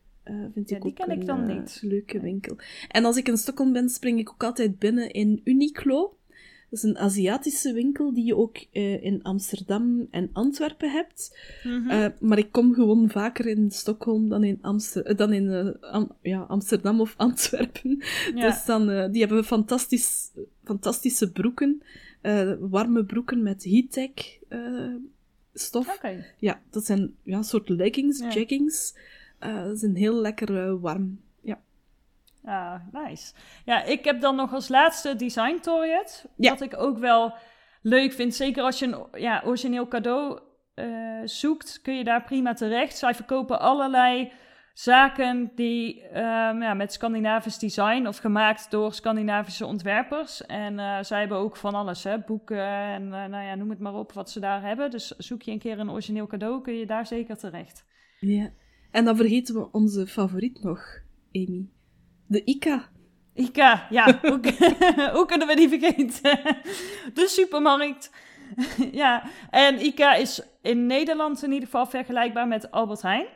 vind ja, ik die ken een ik dan niet. leuke winkel. En als ik in Stockholm ben, spring ik ook altijd binnen in Uniqlo. Dat is een Aziatische winkel die je ook uh, in Amsterdam en Antwerpen hebt. Mm -hmm. uh, maar ik kom gewoon vaker in Stockholm dan in, Amster dan in uh, Am ja, Amsterdam of Antwerpen. Ja. Dus dan, die hebben fantastisch, fantastische broeken. warme broeken met heattech stof. Okay. Ja, dat zijn ja, een soort leggings, ja. jeggings. dat is een heel lekker warm Ah, nice. Ja, ik heb dan nog als laatste Design Toriet. Ja. Wat ik ook wel leuk vind. Zeker als je een ja, origineel cadeau uh, zoekt, kun je daar prima terecht. Zij verkopen allerlei zaken die um, ja, met Scandinavisch design of gemaakt door Scandinavische ontwerpers. En uh, zij hebben ook van alles, hè, boeken en uh, nou ja, noem het maar op wat ze daar hebben. Dus zoek je een keer een origineel cadeau, kun je daar zeker terecht. Ja, en dan vergeten we onze favoriet nog, Amy. De ICA. ICA, ja. hoe, hoe kunnen we die vergeten? De supermarkt. ja, en ICA is in Nederland in ieder geval vergelijkbaar met Albert Heijn.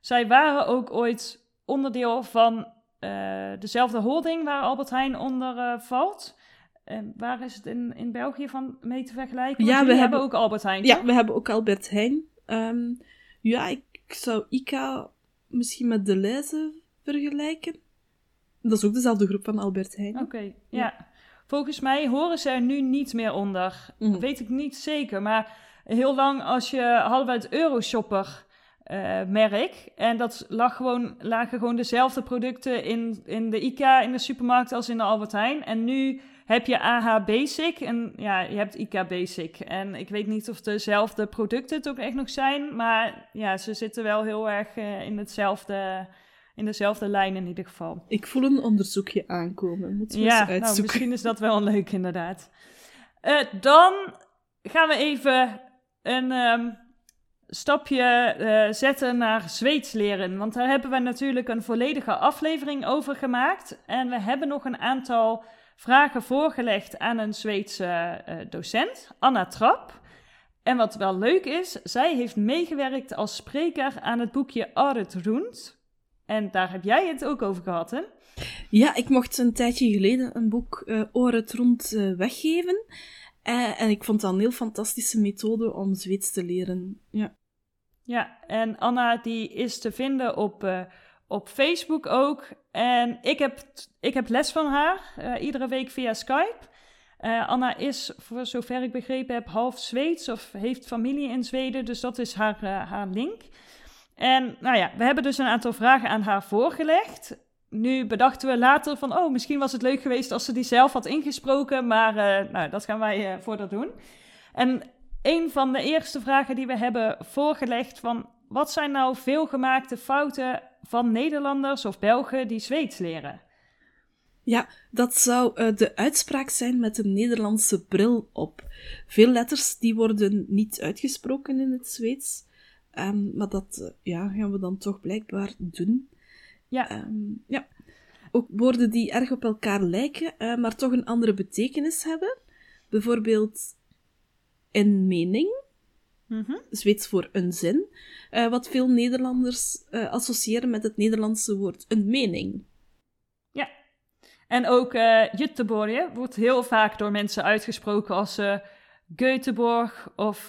Zij waren ook ooit onderdeel van uh, dezelfde holding waar Albert Heijn onder uh, valt. En waar is het in, in België van mee te vergelijken? Ja, we hebben ook Albert Heijn. Ja, we hebben ook Albert Heijn. Um, ja, ik zou ICA misschien met de Deleuze vergelijken. Dat is ook dezelfde groep van Albert Heijn. Oké, okay, ja. ja. Volgens mij horen ze er nu niet meer onder. Mm. Weet ik niet zeker. Maar heel lang als je hadden we het Euroshopper uh, merk. En dat lag gewoon, lagen gewoon dezelfde producten in, in de ICA in de supermarkt als in de Albert Heijn. En nu heb je AH Basic en ja, je hebt ICA Basic. En ik weet niet of dezelfde producten het ook echt nog zijn. Maar ja, ze zitten wel heel erg uh, in hetzelfde in dezelfde lijn in ieder geval. Ik voel een onderzoekje aankomen. Moeten we ja, eens uitzoeken. Nou, misschien is dat wel leuk inderdaad. Uh, dan gaan we even een um, stapje uh, zetten naar Zweeds leren. Want daar hebben we natuurlijk een volledige aflevering over gemaakt. En we hebben nog een aantal vragen voorgelegd aan een Zweedse uh, docent, Anna Trapp. En wat wel leuk is, zij heeft meegewerkt als spreker aan het boekje Aret Rund en daar heb jij het ook over gehad, hè? Ja, ik mocht een tijdje geleden een boek uh, Oren het uh, weggeven. En ik vond dat een heel fantastische methode om Zweeds te leren. Ja, ja en Anna die is te vinden op, op Facebook ook. En ik heb, ik heb les van haar, iedere week via Skype. Anna is, voor zover ik begrepen heb, half Zweeds of heeft familie in Zweden. Dus dat is haar, haar link. En nou ja, we hebben dus een aantal vragen aan haar voorgelegd. Nu bedachten we later van, oh, misschien was het leuk geweest als ze die zelf had ingesproken, maar nou, dat gaan wij uh, voor dat doen. En een van de eerste vragen die we hebben voorgelegd van, wat zijn nou veelgemaakte fouten van Nederlanders of Belgen die Zweeds leren? Ja, dat zou uh, de uitspraak zijn met een Nederlandse bril op. Veel letters die worden niet uitgesproken in het Zweeds. Um, maar dat uh, ja, gaan we dan toch blijkbaar doen. Ja. Um, ja. Ook woorden die erg op elkaar lijken, uh, maar toch een andere betekenis hebben. Bijvoorbeeld een mening. Mm -hmm. Zweeds voor een zin. Uh, wat veel Nederlanders associëren met het Nederlandse woord een mening. Ja. En ook uh, Jutteborg wordt heel vaak door mensen uitgesproken als uh, Göteborg of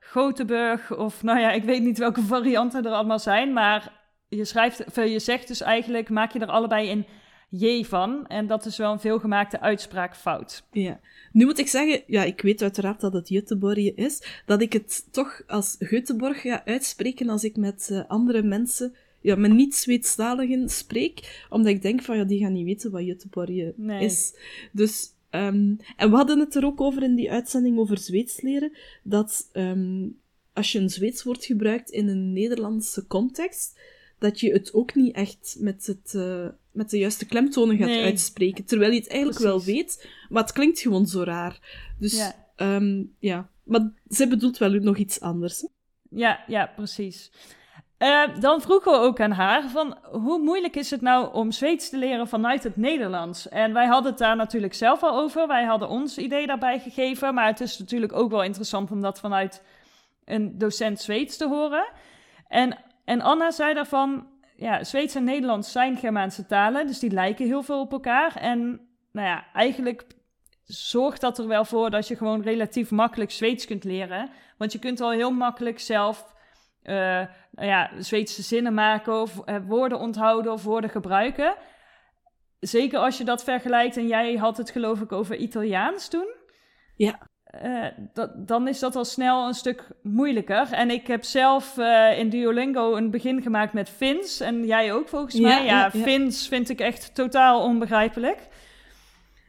Gothenburg of nou ja, ik weet niet welke varianten er allemaal zijn, maar je schrijft, je zegt dus eigenlijk, maak je er allebei een J van. En dat is wel een veelgemaakte uitspraakfout. Ja. Nu moet ik zeggen, ja, ik weet uiteraard dat het Göteborg is, dat ik het toch als Göteborg ga uitspreken als ik met uh, andere mensen, ja, met niet-Zweedstaligen spreek, omdat ik denk van, ja, die gaan niet weten wat Göteborg nee. is. Dus Um, en we hadden het er ook over in die uitzending over Zweeds leren, dat um, als je een Zweeds woord gebruikt in een Nederlandse context, dat je het ook niet echt met, het, uh, met de juiste klemtonen gaat uitspreken. Terwijl je het eigenlijk wel weet, maar het klinkt gewoon zo raar. Dus ja, um, ja. maar ze bedoelt wel nog iets anders. Ja, ja, precies. Uh, dan vroegen we ook aan haar van hoe moeilijk is het nou om Zweeds te leren vanuit het Nederlands? En wij hadden het daar natuurlijk zelf al over. Wij hadden ons idee daarbij gegeven. Maar het is natuurlijk ook wel interessant om dat vanuit een docent Zweeds te horen. En, en Anna zei daarvan, ja, Zweeds en Nederlands zijn Germaanse talen, dus die lijken heel veel op elkaar. En nou ja, eigenlijk zorgt dat er wel voor dat je gewoon relatief makkelijk Zweeds kunt leren. Want je kunt al heel makkelijk zelf uh, nou ja, Zweedse zinnen maken of uh, woorden onthouden of woorden gebruiken. Zeker als je dat vergelijkt en jij had het geloof ik over Italiaans toen. Ja. Uh, dat, dan is dat al snel een stuk moeilijker. En ik heb zelf uh, in Duolingo een begin gemaakt met Fins. En jij ook volgens mij. Ja, ja, Fins vind ik echt totaal onbegrijpelijk.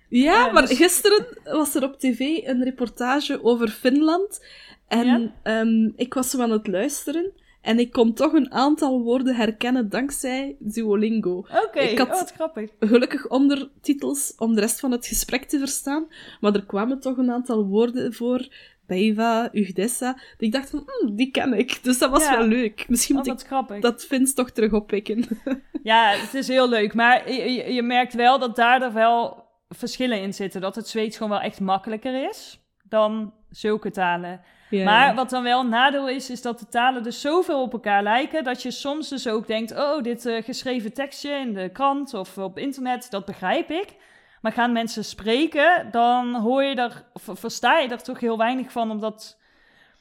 Ja, uh, maar dus... gisteren was er op tv een reportage over Finland. En um, ik was zo aan het luisteren. En ik kon toch een aantal woorden herkennen dankzij Duolingo. Oké, okay. oh, wat grappig. Gelukkig ondertitels om de rest van het gesprek te verstaan. Maar er kwamen toch een aantal woorden voor. Beiva, Ugdessa. Dat ik dacht van, hm, die ken ik. Dus dat was ja. wel leuk. Misschien oh, moet ik grappig. dat Vins toch terug oppikken. ja, het is heel leuk. Maar je, je merkt wel dat daar er wel verschillen in zitten. Dat het Zweeds gewoon wel echt makkelijker is dan zulke talen. Maar wat dan wel een nadeel is, is dat de talen dus zoveel op elkaar lijken, dat je soms dus ook denkt, oh, dit uh, geschreven tekstje in de krant of op internet, dat begrijp ik. Maar gaan mensen spreken, dan hoor je er, of versta je er toch heel weinig van, omdat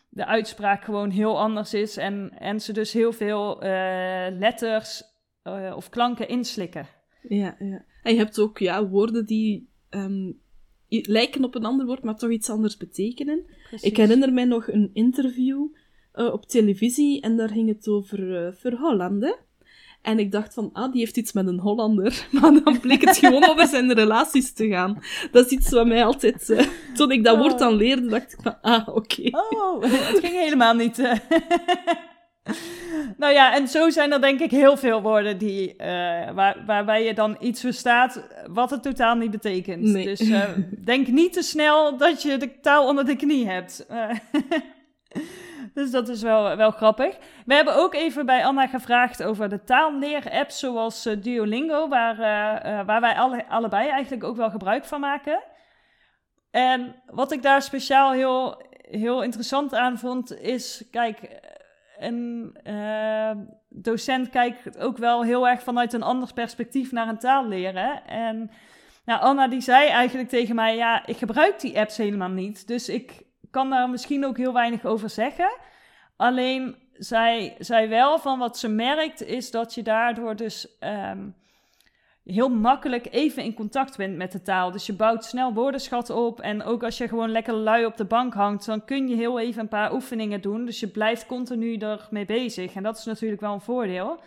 de uitspraak gewoon heel anders is en, en ze dus heel veel uh, letters uh, of klanken inslikken. Ja, ja. En je hebt ook ja, woorden die um, lijken op een ander woord, maar toch iets anders betekenen. Precies. Ik herinner mij nog een interview uh, op televisie en daar ging het over uh, verhollanden. En ik dacht van, ah, die heeft iets met een Hollander. Maar dan bleek het gewoon over zijn relaties te gaan. Dat is iets wat mij altijd... Uh, toen ik dat oh. woord dan leerde, dacht ik van, ah, oké. Okay. Oh, het ging helemaal niet... nou ja, en zo zijn er denk ik heel veel woorden die, uh, waar, waarbij je dan iets verstaat wat het totaal niet betekent. Nee. Dus uh, denk niet te snel dat je de taal onder de knie hebt. Uh, dus dat is wel, wel grappig. We hebben ook even bij Anna gevraagd over de taalleer-apps zoals Duolingo, waar, waar wij alle, allebei eigenlijk ook wel gebruik van maken. En wat ik daar speciaal heel, heel interessant aan vond, is, kijk, een uh, docent kijkt ook wel heel erg vanuit een ander perspectief naar een taal leren. En nou, Anna die zei eigenlijk tegen mij, ja, ik gebruik die apps helemaal niet. Dus ik kan daar misschien ook heel weinig over zeggen. Alleen zij zei wel van wat ze merkt is dat je daardoor dus um, heel makkelijk even in contact bent met de taal. Dus je bouwt snel woordenschat op. En ook als je gewoon lekker lui op de bank hangt, dan kun je heel even een paar oefeningen doen. Dus je blijft continu ermee bezig. En dat is natuurlijk wel een voordeel.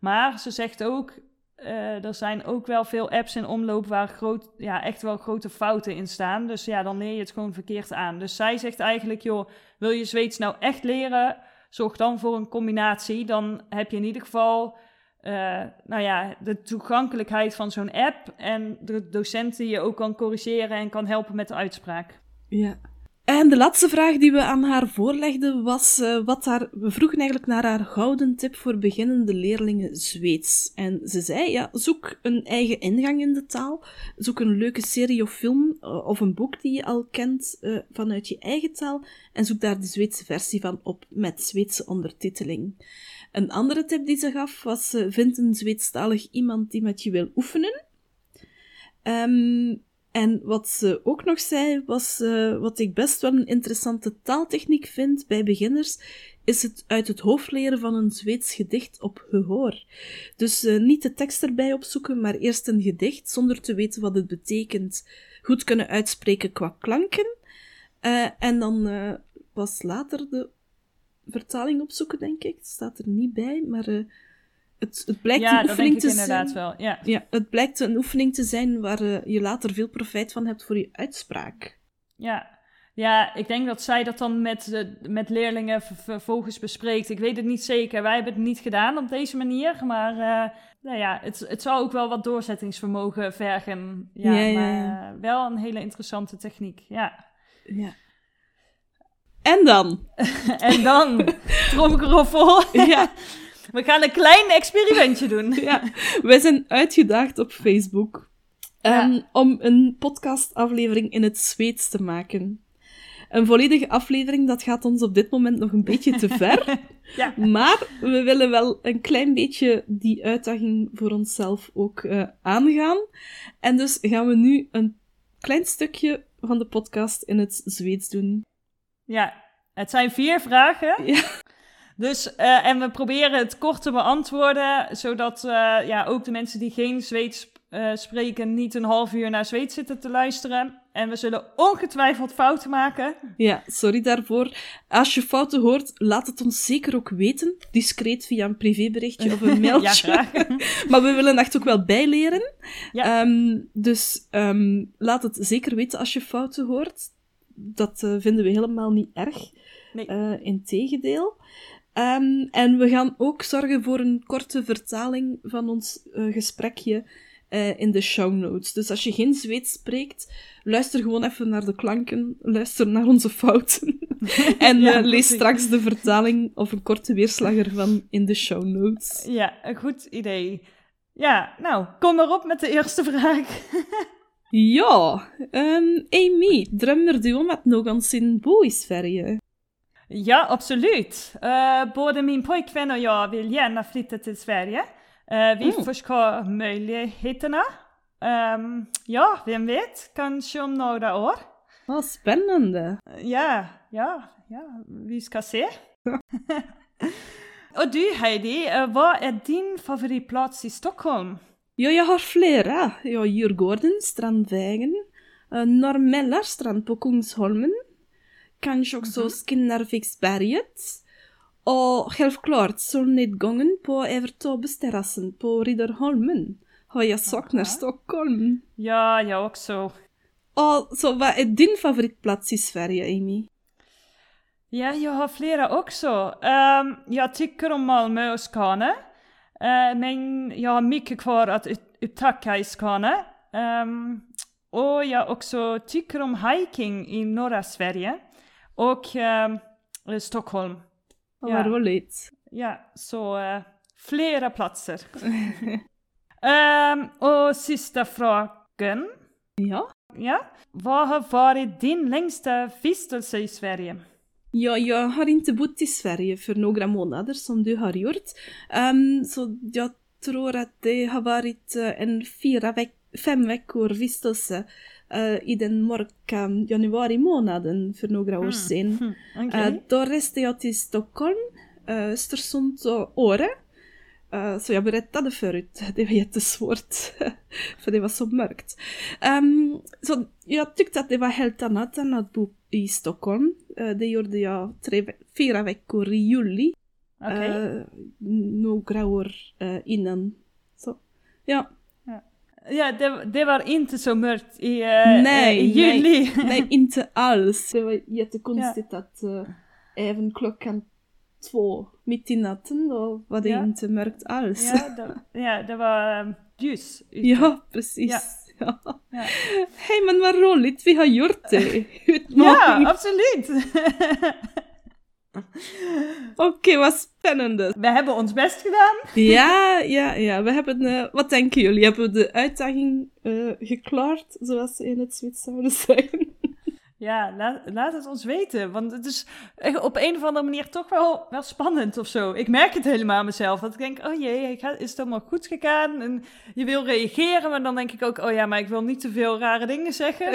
Maar ze zegt ook, uh, er zijn ook wel veel apps in omloop waar groot, ja, echt wel grote fouten in staan. Dus ja, dan leer je het gewoon verkeerd aan. Dus zij zegt eigenlijk, joh, wil je Zweeds nou echt leren? Zorg dan voor een combinatie. Dan heb je in ieder geval uh, nou ja, de toegankelijkheid van zo'n app en de docent die je ook kan corrigeren en kan helpen met de uitspraak. Ja. En de laatste vraag die we aan haar voorlegden was uh, wat haar, we vroegen eigenlijk naar haar gouden tip voor beginnende leerlingen Zweeds. En ze zei, ja, zoek een eigen ingang in de taal, zoek een leuke serie of film uh, of een boek die je al kent uh, vanuit je eigen taal en zoek daar de Zweedse versie van op met Zweedse ondertiteling. Een andere tip die ze gaf was: vind een Zweedstalig iemand die met je wil oefenen. Um, en wat ze ook nog zei, was uh, wat ik best wel een interessante taaltechniek vind bij beginners, is het uit het hoofd leren van een Zweeds gedicht op gehoor. Dus uh, niet de tekst erbij opzoeken, maar eerst een gedicht zonder te weten wat het betekent, goed kunnen uitspreken qua klanken. Uh, en dan pas later de vertaling opzoeken, denk ik. Het staat er niet bij, maar het, het blijkt ja, een oefening te inderdaad wel. Ja. ja, het blijkt een oefening te zijn waar uh, je later veel profijt van hebt voor je uitspraak. Ja. Ja, ik denk dat zij dat dan met, uh, met leerlingen vervolgens bespreekt. Ik weet het niet zeker. Wij hebben het niet gedaan op deze manier. Maar uh, nou ja, het, het zal ook wel wat doorzettingsvermogen vergen. Ja, maar uh, wel een hele interessante techniek. Ja. ja. En dan? en dan, tromgeroffel. ja. We gaan een klein experimentje doen. ja, wij zijn uitgedaagd op Facebook um, om een podcastaflevering in het Zweeds te maken. Een volledige aflevering, dat gaat ons op dit moment nog een beetje te ver. ja. Maar we willen wel een klein beetje die uitdaging voor onszelf ook uh, aangaan. En dus gaan we nu een klein stukje van de podcast in het Zweeds doen. Ja, het zijn vier vragen. Ja. Dus, uh, en we proberen het kort te beantwoorden, zodat uh, ja, ook de mensen die geen Zweeds uh, spreken niet een half uur naar Zweeds zitten te luisteren. En we zullen ongetwijfeld fouten maken. Ja, sorry daarvoor. Als je fouten hoort, laat het ons zeker ook weten. Discreet via een privéberichtje of een mailtje. ja, maar we willen echt ook wel bijleren. Ja. Um, dus um, laat het zeker weten als je fouten hoort. Dat vinden we helemaal niet erg. Nee. Integendeel. Um, en we gaan ook zorgen voor een korte vertaling van ons uh, gesprekje uh, in de show notes. Dus als je geen Zweeds spreekt, luister gewoon even naar de klanken, luister naar onze fouten. en ja, uh, lees straks de vertaling of een korte weerslag ervan in de show notes. Ja, een goed idee. Ja, nou, kom maar op met de eerste vraag. ja, um, Amy, drömmer du om att någonsin bo i Sverige? Ja, absolut. Uh, både min pojkvän och jag vill gärna flytta till Sverige. Uh, vi mm. ha möjligheterna. Um, ja, vem vet? Kanske om några år. Vad spännande. Ja, ja, ja, vi ska se. och du Heidi, uh, vad är din favoritplats i Stockholm? Ja, jag har flera. Ja, Djurgården, Strandvägen, uh, Norrmällarstrand på Kungsholmen, kanske också mm -hmm. Skinnarviksberget. Och självklart solnedgången på Evertobes-terrassen på Riddarholmen har jag saknar Stockholm. Ja, jag också. Och så vad är din favoritplats i Sverige, Amy? Ja, jag har flera också. Um, jag tycker om Malmö och Skåne. Uh, men jag har mycket kvar att upptäcka i Skåne. Um, och jag också tycker om hiking i norra Sverige. Och um, Stockholm. Vad ja. roligt. Ja, så uh, flera platser. um, och sista frågan. Ja. Ja. Vad har varit din längsta vistelse i Sverige? Ja, jag har inte bott i Sverige för några månader som du har gjort. Um, så jag tror att det har varit uh, en fyra veck fem veckor vistelse uh, i den mörka januari månaden för några år mm. sedan. Mm. Okay. Uh, då reste jag till Stockholm, uh, Östersund och Åre. Uh, så jag berättade förut, det var jättesvårt, för det var så mörkt. Um, så jag tyckte att det var helt annat än att bo i Stockholm. Det gjorde jag tre, fyra veckor i juli. Okay. Några år innan. Så, ja. Ja, det, det, var inte så mörkt i, uh, nej, i juli. Nej, nej, inte alls. Det var jättekonstigt ja. att uh, även klockan två mitt i natten då var det ja. inte mörkt alls. Ja, det, ja, det var um, ljus ute. Ja, precis. Ja. Hej, men vad roligt vi har gjort det! ja, absolut! Oké, okay, wat spannend. We hebben ons best gedaan. Ja, ja, ja. We hebben, uh, wat denken jullie? Hebben we de uitdaging uh, geklaard, zoals ze in het Zwits zouden zeggen? Ja, laat, laat het ons weten. Want het is op een of andere manier toch wel, wel spannend of zo. Ik merk het helemaal aan mezelf. Dat ik denk, oh jee, is het allemaal goed gegaan? En je wil reageren, maar dan denk ik ook, oh ja, maar ik wil niet te veel rare dingen zeggen.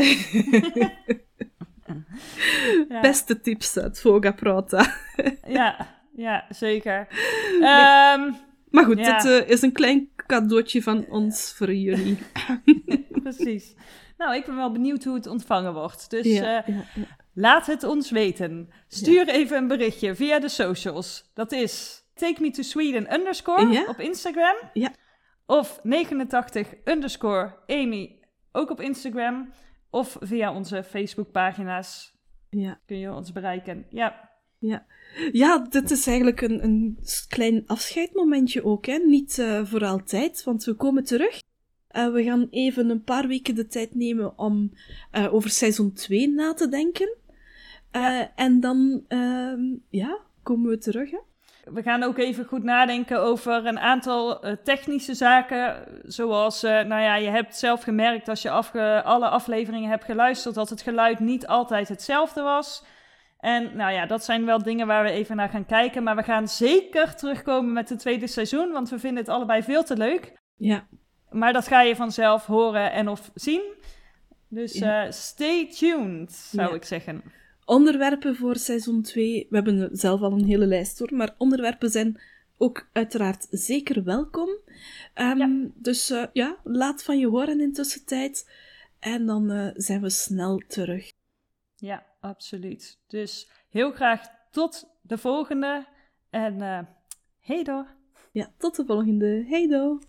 Ja. Beste tipset, våga prata. ja, ja, zeker. Um, maar goed, ja. dit uh, is een klein cadeautje van ons voor jullie. Precies. Nou, ik ben wel benieuwd hoe het ontvangen wordt. Dus ja, uh, laat het ons weten. Stuur even een berichtje via de socials. Dat is take me to Sweden underscore op Instagram. Ja. Of 89 underscore Amy ook op Instagram. Of via onze Facebookpagina's. Ja. kun je ons bereiken. Ja. Ja, ja dit is eigenlijk een, een klein afscheidmomentje ook. Hè? Niet uh, voor altijd, want we komen terug. Uh, we gaan even een paar weken de tijd nemen om uh, over seizoen 2 na te denken. Ja. En dan ehm, ja, komen we terug. Hè? We gaan ook even goed nadenken over een aantal uh, technische zaken. Zoals, uh, nou ja, je hebt zelf gemerkt als je afge alle afleveringen hebt geluisterd dat het geluid niet altijd hetzelfde was. En nou ja, dat zijn wel dingen waar we even naar gaan kijken. Maar we gaan zeker terugkomen met het tweede seizoen, want we vinden het allebei veel te leuk. Ja. Maar dat ga je vanzelf horen en of zien. Dus ja. uh, stay tuned, zou Ja. ik zeggen. Onderwerpen voor seizoen 2. We hebben zelf al een hele lijst hoor, maar onderwerpen zijn ook uiteraard zeker welkom. Um, Ja. Dus uh, ja, laat van je horen in tussentijd. En dan uh, zijn we snel terug. Ja, absoluut. Dus heel graag tot de volgende. En uh, hey door. Ja, tot de volgende. Hey do!